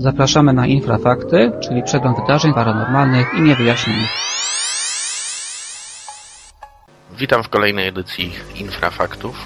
Zapraszamy na Infrafakty, czyli przegląd wydarzeń paranormalnych i niewyjaśnionych. Witam w kolejnej edycji Infrafaktów,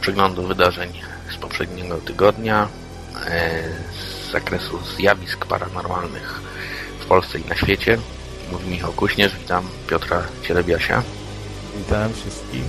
przeglądu wydarzeń z poprzedniego tygodnia e, z zakresu zjawisk paranormalnych w Polsce i na świecie. Mówi Michał Kuśnierz, witam Piotra Cielebiasia. Witam wszystkich.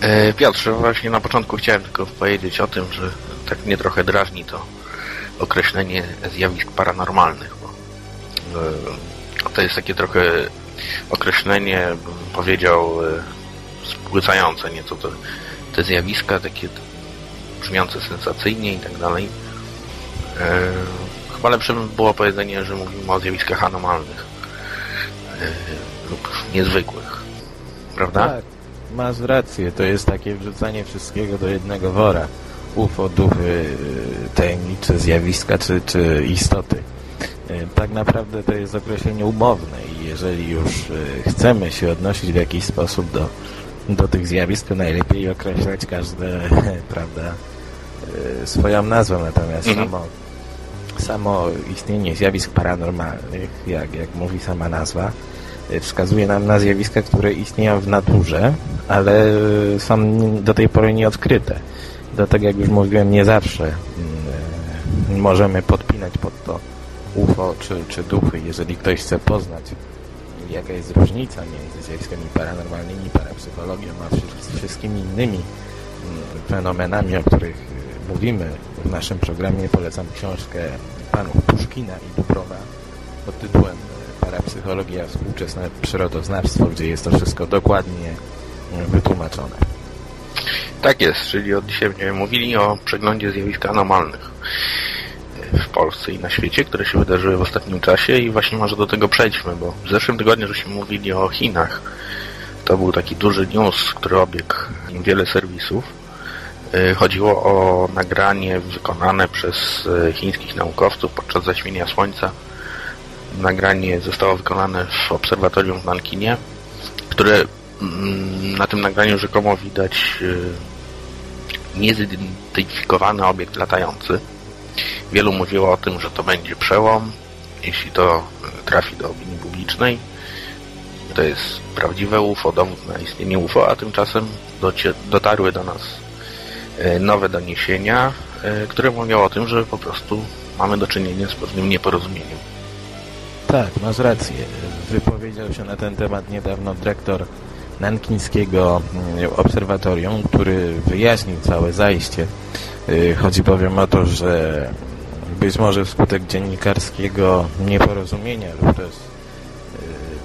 E, Piotrze, właśnie na początku chciałem tylko powiedzieć o tym, że tak mnie trochę drażni to określenie zjawisk paranormalnych, e, to jest takie trochę określenie, bym powiedział, e, spłycające nieco te, te zjawiska, takie brzmiące sensacyjnie i tak dalej. E, chyba lepsze by było powiedzenie, że mówimy o zjawiskach anomalnych lub niezwykłych. Prawda? Tak, masz rację. To jest takie wrzucanie wszystkiego do jednego wora. UFO, duchy, tajemnicze zjawiska czy, czy istoty. Tak naprawdę to jest określenie umowne i jeżeli już chcemy się odnosić w jakiś sposób do, do tych zjawisk, to najlepiej określać każde, prawda, swoją nazwą. Natomiast mhm. samo, samo istnienie zjawisk paranormalnych, jak, jak mówi sama nazwa, wskazuje nam na zjawiska, które istnieją w naturze, ale są do tej pory nieodkryte. Dlatego, jak już mówiłem, nie zawsze mm, możemy podpinać pod to UFO czy, czy duchy. Jeżeli ktoś chce poznać, jaka jest różnica między zjawiskami paranormalnymi, parapsychologią, a wszystkimi innymi mm, fenomenami, o których mówimy w naszym programie, polecam książkę panów Puszkina i Dubrowa pod tytułem Parapsychologia, współczesne przyrodoznawstwo, gdzie jest to wszystko dokładnie wytłumaczone. Tak jest, czyli od dzisiaj będziemy mówili o przeglądzie zjawisk anomalnych w Polsce i na świecie, które się wydarzyły w ostatnim czasie i właśnie może do tego przejdźmy, bo w zeszłym tygodniu żeśmy mówili o Chinach. To był taki duży news, który obiegł wiele serwisów. Y, chodziło o nagranie wykonane przez y, chińskich naukowców podczas zaćmienia Słońca. Nagranie zostało wykonane w obserwatorium w Nankinie, które mm, na tym nagraniu rzekomo widać y, niezidentyfikowany obiekt latający. Wielu mówiło o tym, że to będzie przełom, jeśli to trafi do opinii publicznej. To jest prawdziwe UFO, dowód na istnienie UFO, a tymczasem dotarły do nas e, nowe doniesienia, e, które mówią o tym, że po prostu mamy do czynienia z pewnym nieporozumieniem. Tak, masz rację. Wypowiedział się na ten temat niedawno dyrektor nankińskiego mm, obserwatorium, który wyjaśnił całe zajście. Y, chodzi bowiem o to, że być może wskutek dziennikarskiego nieporozumienia lub też y,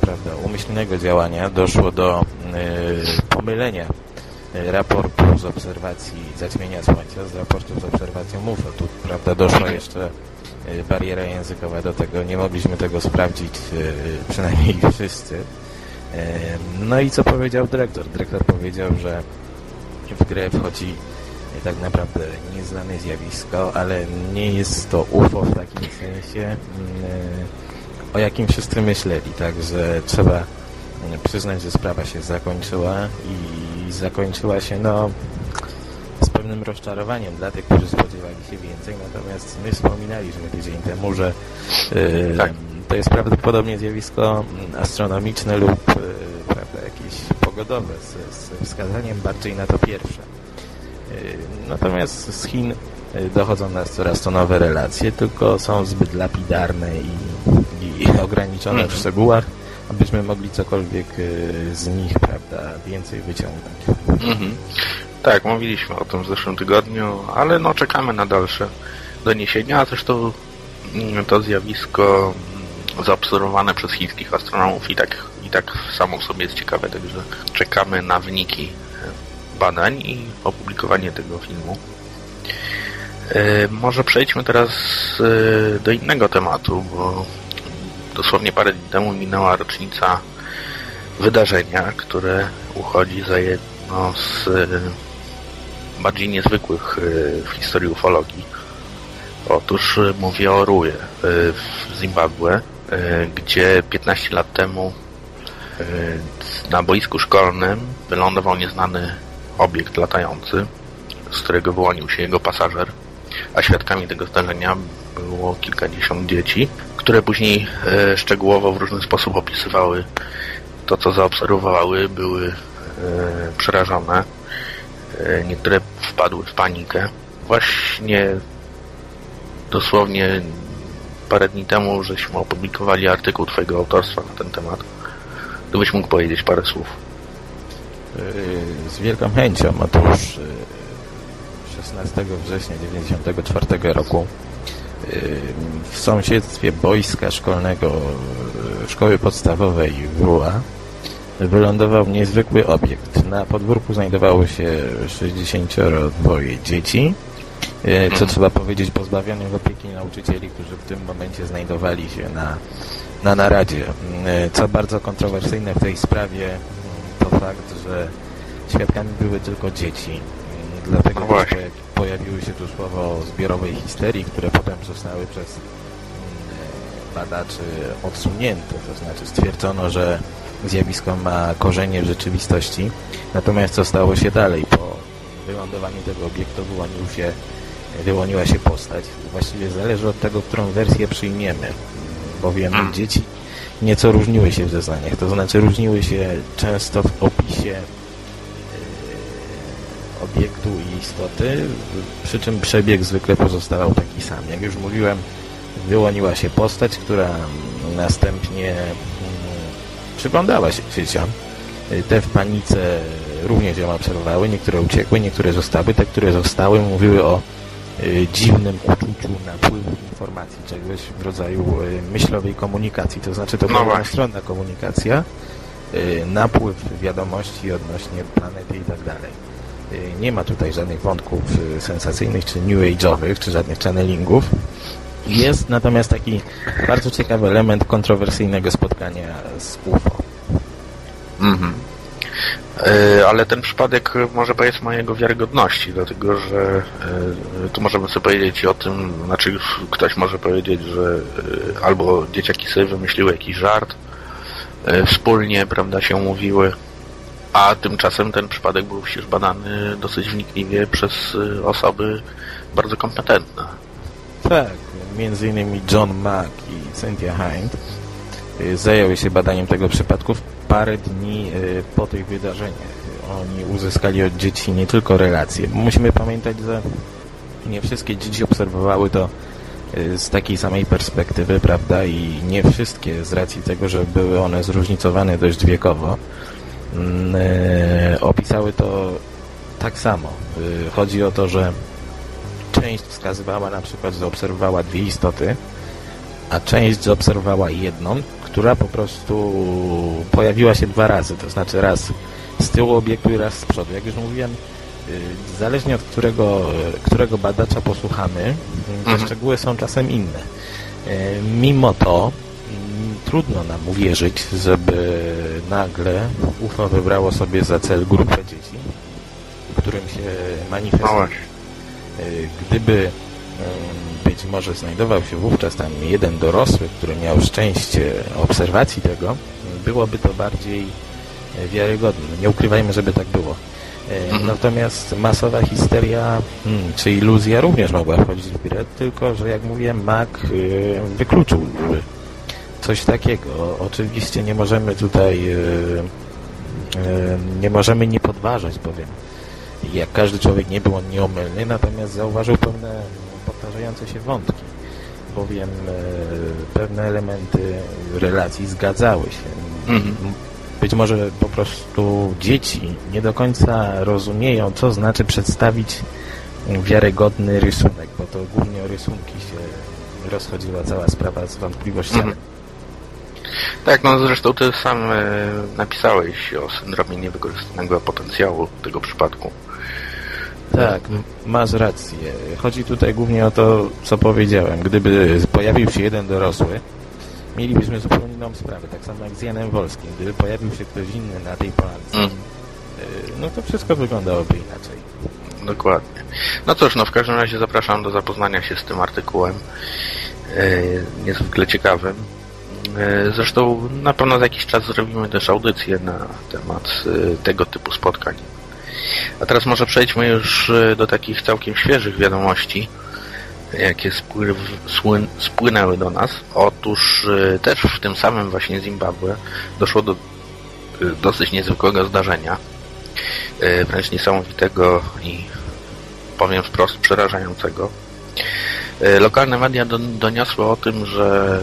prawda, umyślnego działania doszło do y, pomylenia raportu z obserwacji zaćmienia Słońca z raportu z obserwacją UFO. Tu prawda, doszła jeszcze bariera językowa do tego. Nie mogliśmy tego sprawdzić, przynajmniej wszyscy. No i co powiedział dyrektor? Dyrektor powiedział, że w grę wchodzi tak naprawdę nieznane zjawisko, ale nie jest to UFO w takim sensie, mm, o jakim wszyscy myśleli, także trzeba mm, przyznać, że sprawa się zakończyła i zakończyła się no z pewnym rozczarowaniem dla tych, którzy spodziewali się więcej, natomiast my wspominaliśmy tydzień temu, że yy, tak to jest prawdopodobnie zjawisko mm, astronomiczne lub e, jakieś pogodowe z, z wskazaniem bardziej na to pierwsze. E, natomiast z Chin e, dochodzą nas coraz to nowe relacje, tylko są zbyt lapidarne i, i ograniczone w szczegółach, abyśmy mogli cokolwiek z nich, prawda, więcej wyciągnąć. Mhm. Tak, mówiliśmy o tym w zeszłym tygodniu, ale no czekamy na dalsze doniesienia, a zresztą mm, to zjawisko zaobserwowane przez chińskich astronomów i tak, i tak samo w sobie jest ciekawe, także czekamy na wyniki e, badań i opublikowanie tego filmu. E, może przejdźmy teraz e, do innego tematu, bo dosłownie parę dni temu minęła rocznica wydarzenia, które uchodzi za jedno z bardziej niezwykłych w historii ufologii. Otóż mówię o Ruje w Zimbabwe, gdzie 15 lat temu e, na boisku szkolnym wylądował nieznany obiekt latający, z którego wyłonił się jego pasażer. a świadkami tego zdarzenia było kilkadziesiąt dzieci, które później e, szczegółowo w różny sposób opisywały to, co zaobserwowały, były e, przerażone. E, niektóre wpadły w panikę. Właśnie dosłownie parę dni temu żeśmy opublikowali artykuł Twojego autorstwa na ten temat. Gdybyś mógł powiedzieć parę słów. Yy, z wielką chęcią. Otóż 16 yy, września 1994 roku yy, w sąsiedztwie boiska szkolnego szkoły podstawowej WUA wylądował niezwykły obiekt. Na podwórku znajdowało się 62 dzieci, co mhm. trzeba powiedzieć pozbawionych opieki nauczycieli, którzy w tym momencie znajdowali się na, na naradzie. Co bardzo kontrowersyjne w tej sprawie to fakt, że świadkami były tylko dzieci. Dlatego no pojawiły się tu słowo zbiorowej histerii, które potem zostały przez mm, badaczy odsunięte. To znaczy stwierdzono, że zjawisko ma korzenie w rzeczywistości. Natomiast co stało się dalej? Po wylądowaniu tego obiektu wyłonił się, wyłoniła się postać. Właściwie zależy od tego, którą wersję przyjmiemy. Bowiem hmm. dzieci nieco różniły się w zeznaniach. To znaczy różniły się często w opisie e, obiektu i istoty, przy czym przebieg zwykle pozostawał taki sam. Jak już mówiłem, wyłoniła się postać, która następnie mm, przyglądała się dzieciom. Te w panice również ją obserwowały, niektóre uciekły, niektóre zostały. Te, które zostały, mówiły o Y, dziwnym uczuciu napływu informacji, czegoś w rodzaju y, myślowej komunikacji. To znaczy to no była stronna komunikacja, y, napływ wiadomości odnośnie planety i tak dalej. Nie ma tutaj żadnych wątków sensacyjnych, czy new age'owych, czy żadnych channelingów. Jest natomiast taki bardzo ciekawy element kontrowersyjnego spotkania z UFO. Mhm. E, ale ten przypadek może powiedz ma jego wiarygodności, dlatego że e, tu możemy sobie powiedzieć o tym, znaczy ktoś może powiedzieć, że e, albo dzieciaki sobie wymyśliły jakiś żart, wspólnie, prawda, się mówiły, a tymczasem ten przypadek był przecież badany dosyć wnikliwie przez osoby bardzo kompetentne. Tak, między innymi John Mack i Cynthia Hind zajęły się badaniem tego przypadku parę dni y, po tych wydarzeniach. Oni uzyskali od dzieci nie tylko relacje. Musimy pamiętać, że nie wszystkie dzieci obserwowały to y, z takiej samej perspektywy, prawda, i nie wszystkie z racji tego, że były one zróżnicowane dość wiekowo, mm, y, opisały to tak samo. Chodzi o to, że część wskazywała na przykład, że obserwowała dwie istoty, a część zaobserwowała jedną, która po prostu pojawiła się dwa razy, to znaczy raz z tyłu obiektu i raz z przodu. Jak już mówiłem, y, zależnie od którego, którego badacza posłuchamy, te mhm. szczegóły są czasem inne. Y, mimo to trudno nam uwierzyć, żeby nagle UFO wybrało sobie za cel grupę dzieci, którym się manifestuje. Y, Gdyby być może znajdował się wówczas tam jeden dorosły, który miał szczęście obserwacji tego, byłoby to bardziej e, wiarygodne. Nie ukrywajmy, żeby tak było. E, mhm. Natomiast masowa histeria hmm, czy iluzja również mogła wchodzić w grę, tylko że jak mówiłem, Mac yy, wykluczył coś takiego. Oczywiście nie możemy tutaj nie możemy nie podważać, bowiem jak każdy człowiek nie był on nieomylny, natomiast zauważył pewne powtarzające się wątki, bowiem e, pewne elementy relacji zgadzały się. Mhm. Być może po prostu dzieci nie do końca rozumieją, co znaczy przedstawić wiarygodny rysunek, bo to głównie o rysunki się rozchodziła cała sprawa z wątpliwościami. Mhm. Tak, no zresztą ty sam e, napisałeś o syndromie niewykorzystanego potencjału tego przypadku. Tak, masz rację. Chodzi tutaj głównie o to, co powiedziałem. Gdyby pojawił się jeden dorosły, mielibyśmy zupełnie inną sprawę. Tak samo jak z Janem Wolskim. Gdyby pojawił się ktoś inny na tej polance, mm. no to wszystko wyglądałoby inaczej. Dokładnie. No cóż, no w każdym razie zapraszam do zapoznania się z tym artykułem. E, niezwykle ciekawym. E, zresztą na pewno za jakiś czas zrobimy też audycję na temat tego typu spotkań. A teraz może przejdźmy już e, do takich całkiem świeżych wiadomości. jakie słyn, spłynęły do nas. Otóż y, też w tym samym właśnie Zimbabwe doszło do y, dosyć niezwykłego zdarzenia, wręcz niesamowitego i powiem wprost przerażającego. Lokalne media do, doniosły o tym, że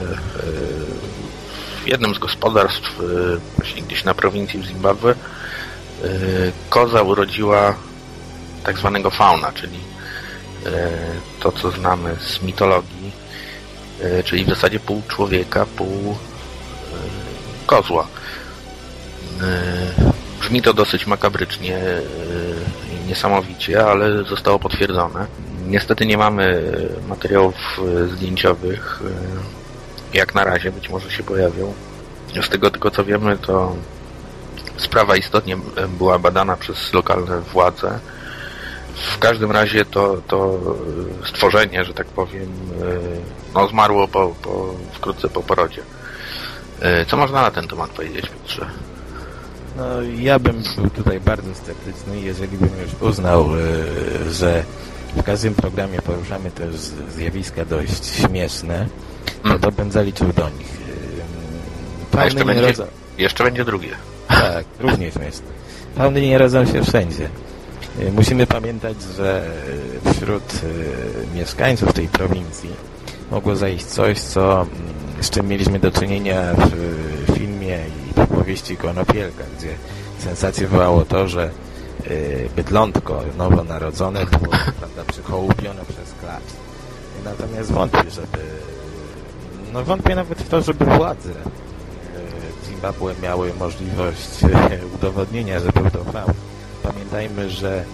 w jednym z gospodarstw właśnie gdzieś na prowincji w Zimbabwe koza urodziła tak zwanego fauna, czyli e, to, co znamy z mitologii, e, czyli w zasadzie pół człowieka, pół kozła. Brzmi to dosyć makabrycznie i niesamowicie, ale zostało potwierdzone. Niestety nie mamy materiałów zdjęciowych, jak na razie, być może się pojawią. Z tego tylko co wiemy, to sprawa istotnie e, była badana przez lokalne władze. W każdym razie to, to stworzenie, że tak powiem, no zmarło po, po, wkrótce po porodzie. Co można na ten temat powiedzieć, Piotrze? No, ja bym był tutaj bardzo sceptyczny, jeżeli bym już uznał, e, że w każdym programie poruszamy też zjawiska dość śmieszne, no Mm. to bym zaliczył do nich. E, jeszcze będzie, jeszcze będzie drugie. Tak, również śmieszne. Fauny nie rodzą się wszędzie. E, Musimy pamiętać, że e, wśród e, mieszkańców tej prowincji mogło zajść coś, co, mm, z czym mieliśmy do czynienia w filmie i w powieści Konopielka, gdzie sensację wywołało to, że bydlątko nowonarodzone było prawda, przychołupione przez klacz. Natomiast wątpię, żeby... No wątpię nawet w to, żeby władze Zimbabwe miały możliwość e, udowodnienia, że był to faun. Pamiętajmy, że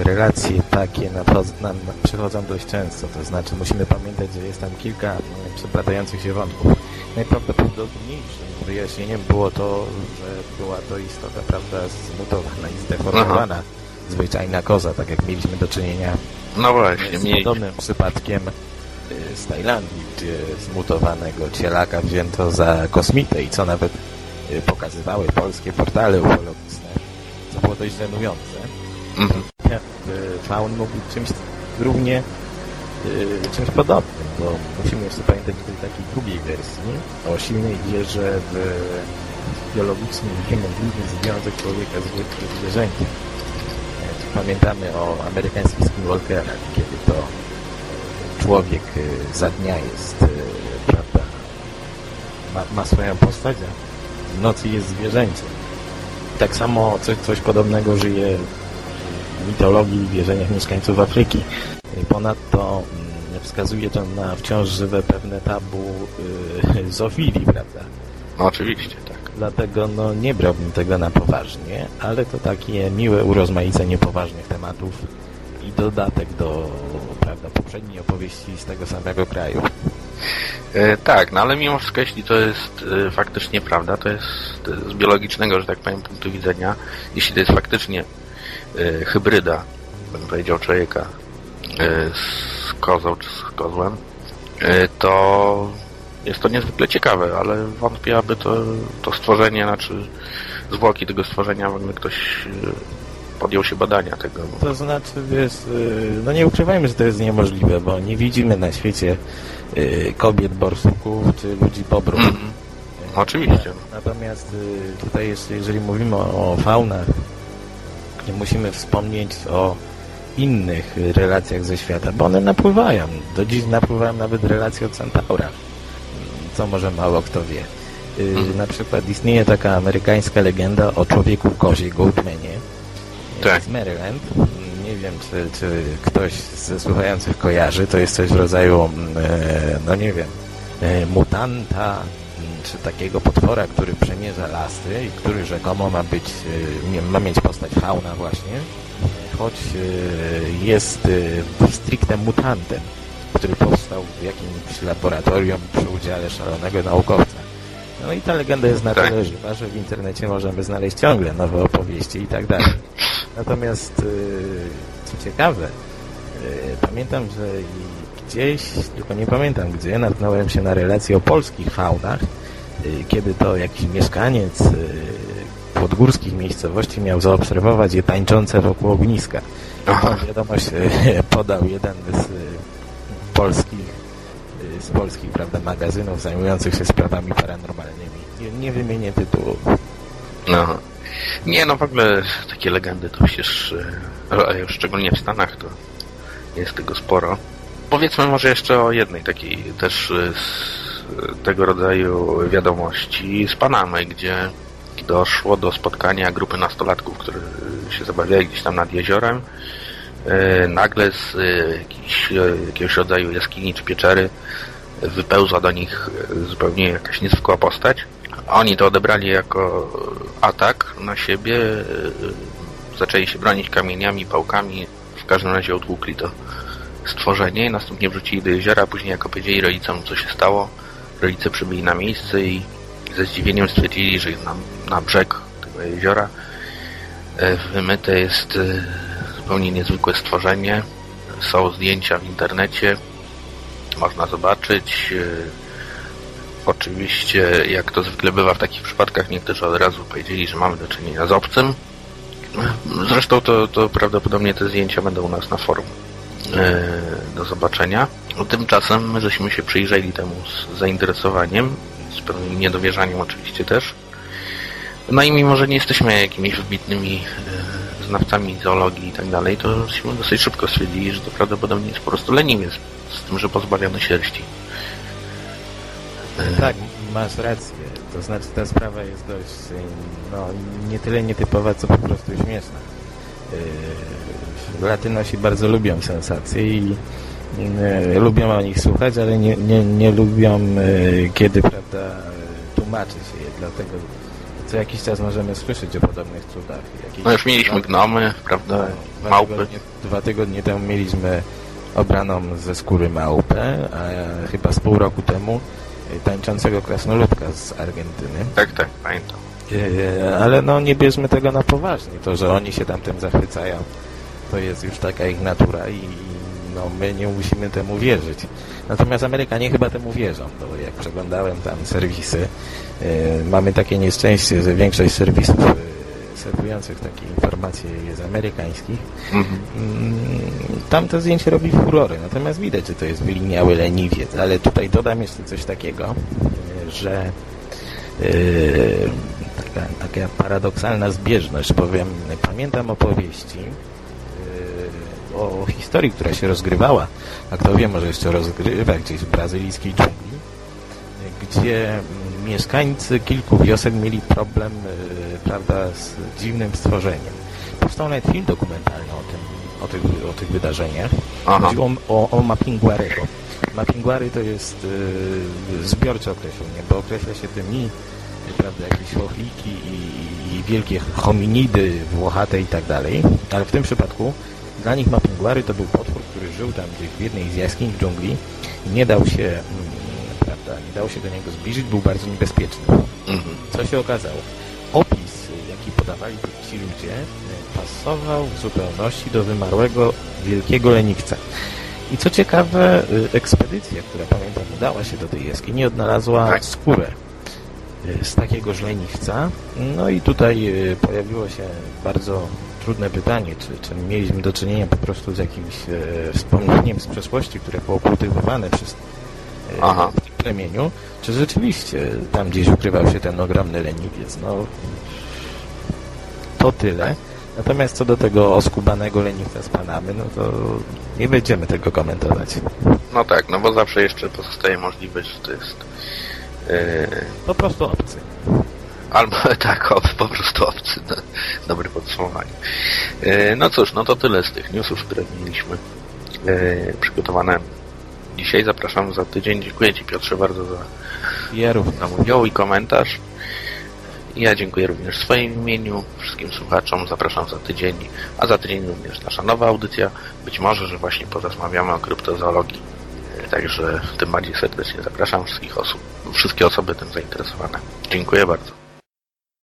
e, relacje takie nam przychodzą dość często, to znaczy musimy pamiętać, że jest tam kilka e, przeplatających się wątków. Najprawdopodobniejszym wyjaśnieniem było to, że była to istota, prawda, zmutowana i zdeformowana, zwyczajna koza, tak jak mieliśmy do czynienia No właśnie, z podobnym przypadkiem y, z Tajlandii, gdzie zmutowanego cielaka wzięto za kosmitę i co nawet y, pokazywały polskie portale ufologiczne, co było dość żenujące. mhm. Y, Faun mógł być czymś równie y, czymś podobnym, bo musimy jeszcze pamiętać o tej takiej drugiej wersji, o silnej wierze w biologiczny i niemożliwy związek człowieka z zwierzęciem. Pamiętamy o amerykańskich skinwalkerach, kiedy to człowiek e, za dnia jest, e, prawda, ma, ma swoją postać, a w nocy jest zwierzęciem. Tak samo coś, coś podobnego żyje w mitologii i wierzeniach mieszkańców Afryki. Ponadto mm, wskazuje to na wciąż żywe pewne tabu y, zoofilii, prawda? no oczywiście, tak. Dlatego no, nie brałbym tego na poważnie, ale to takie miłe urozmaicenie poważnych tematów i dodatek do prawda, poprzedniej opowieści z tego samego kraju. E, tak, no ale mimo wszystko, jeśli to jest e, faktycznie prawda, to jest e, z biologicznego, że tak powiem, punktu widzenia, jeśli to jest faktycznie e, hybryda, bym powiedział, człowieka e, z kozą czy z kozłem, e, to jest to niezwykle ciekawe, ale wątpię, aby to, to stworzenie, znaczy zwłoki tego stworzenia w ogóle ktoś podjął się badania tego. To znaczy, wiesz, y, no nie ukrywajmy, że to jest niemożliwe, bo nie widzimy na świecie y, kobiet borsuków czy ludzi bobrów. Mhm. Oczywiście. Natomiast y, tutaj jeszcze, jeżeli mówimy o, faunach, nie musimy wspomnieć o innych relacjach ze świata, bo one napływają. Do dziś napływają nawet relacje o centaurach, co może mało kto wie. Mhm. Na przykład istnieje taka amerykańska legenda o człowieku kozie, Goatmanie, Tak. z Maryland. Nie wiem, czy, czy ktoś ze słuchających kojarzy. To jest coś w rodzaju, mm, e, no nie wiem, e, mutanta, mm, czy takiego potwora, który przemierza lasy i który rzekomo ma być, e, ma mieć postać fauna właśnie, choć jest stricte mutantem, który powstał w jakimś laboratorium przy udziale szalonego naukowca. No i ta legenda jest na Tak. tyle żywa, że w internecie możemy znaleźć ciągle nowe opowieści i tak dalej. Natomiast, y, co ciekawe, y, pamiętam, że gdzieś, tylko nie pamiętam gdzie, natknąłem się na relacje o polskich faunach, y, kiedy to jakiś mieszkaniec podgórskich miejscowości miał zaobserwować je tańczące wokół ogniska. Tą wiadomość podał jeden z polskich, z polskich prawda, magazynów zajmujących się sprawami paranormalnymi. Nie, nie wymienię tytułu. No. Nie, no w ogóle takie legendy to przecież, e, szczególnie w Stanach, to jest tego sporo. Powiedzmy może jeszcze o jednej takiej też e, tego rodzaju wiadomości z Panamy, gdzie doszło do spotkania grupy nastolatków, które się zabawiali gdzieś tam nad jeziorem. E, Nagle z jakiejś, e, jakiegoś rodzaju jaskini czy pieczery wypełzła do nich e, zupełnie jakaś niezwykła postać. Oni to odebrali jako atak na siebie, e, zaczęli się bronić kamieniami, pałkami, w każdym razie odłukli to stworzenie, następnie wrzucili do jeziora, później jak opowiedzieli rodzicom, co się stało, rodzice przybyli na miejsce i ze zdziwieniem stwierdzili, że na, na brzeg tego jeziora e, wymyte jest e, zupełnie niezwykłe stworzenie. Są zdjęcia w internecie, można zobaczyć. e, Oczywiście, jak to zwykle bywa w takich przypadkach, niektórzy od razu powiedzieli, że mamy do czynienia z obcym. Zresztą to, to prawdopodobnie te zdjęcia będą u nas na forum e, do zobaczenia. Tymczasem my żeśmy się przyjrzeli temu z zainteresowaniem, z pewnym niedowierzaniem oczywiście też. No i mimo, że nie jesteśmy jakimiś wybitnymi e, znawcami zoologii i tak dalej, to żeśmy dosyć szybko stwierdzili, że to prawdopodobnie jest po prostu leniwiec, z tym, że pozbawiony sierści. E, Tak, masz rację. To znaczy ta sprawa jest dość, no, nie tyle nietypowa, co po prostu śmieszna. Yy, Latynosi bardzo lubią sensacje i yy, lubią o nich słuchać, ale nie, nie, nie lubią, kiedy, prawda, tłumaczy się je. Dlatego co jakiś czas możemy słyszeć o podobnych cudach. No już mieliśmy gnomy, prawda, no, dwa, małpy. tygodnie, dwa tygodnie temu mieliśmy obraną ze skóry małpę, a chyba z pół roku temu tańczącego krasnoludka z Argentyny. Tak, tak, pamiętam. Y, Ale no nie bierzmy tego na poważnie. To, że oni się tam tym zachwycają, to jest już taka ich natura i no, my nie musimy temu wierzyć. Natomiast Amerykanie chyba temu wierzą, bo jak przeglądałem tam serwisy, y, mamy takie nieszczęście, że większość serwisów y, serwujących takie informacje jest amerykańskich. Mhm. Mm, Tam to zdjęcie robi furory, natomiast widać, że to jest wyliniały leniwiec, ale tutaj dodam jeszcze coś takiego, y, że yy, taka, taka paradoksalna zbieżność, powiem, pamiętam opowieści yy, o historii, która się rozgrywała, a kto wie, może jeszcze rozgrywa gdzieś w brazylijskiej dżungli, gdzie mieszkańcy kilku wiosek mieli problem, yy, prawda, z dziwnym stworzeniem. Powstał nawet film dokumentalny o tym, o tych, o tych wydarzeniach. Aha. Chodziło o, o Mapinguarego. Mapinguary to jest yy, zbiorcze określenie, bo określa się tym i prawda, jakieś chochliki i, i wielkie hominidy włochate i tak dalej, ale w tym przypadku dla nich Mapinguary to był potwór, który żył tam gdzieś w jednej z jaskiń w dżungli i nie dał się, mm, prawda, nie dało się do niego zbliżyć, był bardzo niebezpieczny. Mhm. Co się okazało? Opis, jaki podawali ci ludzie, e, pasował w zupełności do wymarłego wielkiego leniwca. I co ciekawe, y, ekspedycja, która pamiętam udała się do tej jaskini, odnalazła Tak. skórę y, z takiegoż leniwca. No i tutaj pojawiło się bardzo trudne pytanie, czy, czy mieliśmy do czynienia po prostu z jakimś e, wspomnieniem z przeszłości, które było kultywowane przez e, w tym plemieniu, czy rzeczywiście tam gdzieś ukrywał się ten ogromny leniwiec. No, to tyle. Natomiast co do tego oskubanego leniwca z Panamy, no to nie będziemy tego komentować. No tak, no bo zawsze jeszcze pozostaje możliwość, że to jest e, Po prostu obcy. Albo tak, ob, po prostu obcy. No, dobre podsumowanie. E, no cóż, no to tyle z tych newsów, które mieliśmy e, przygotowane dzisiaj. Zapraszam za tydzień. Dziękuję Ci Piotrze bardzo za Ja za udział i komentarz. Ja dziękuję również w swoim imieniu, wszystkim słuchaczom. Zapraszam za tydzień, a za tydzień również nasza nowa audycja. Być może, że właśnie porozmawiamy o kryptozoologii. E, Także tym bardziej serdecznie zapraszam wszystkich osób, wszystkie osoby tym zainteresowane. Dziękuję bardzo.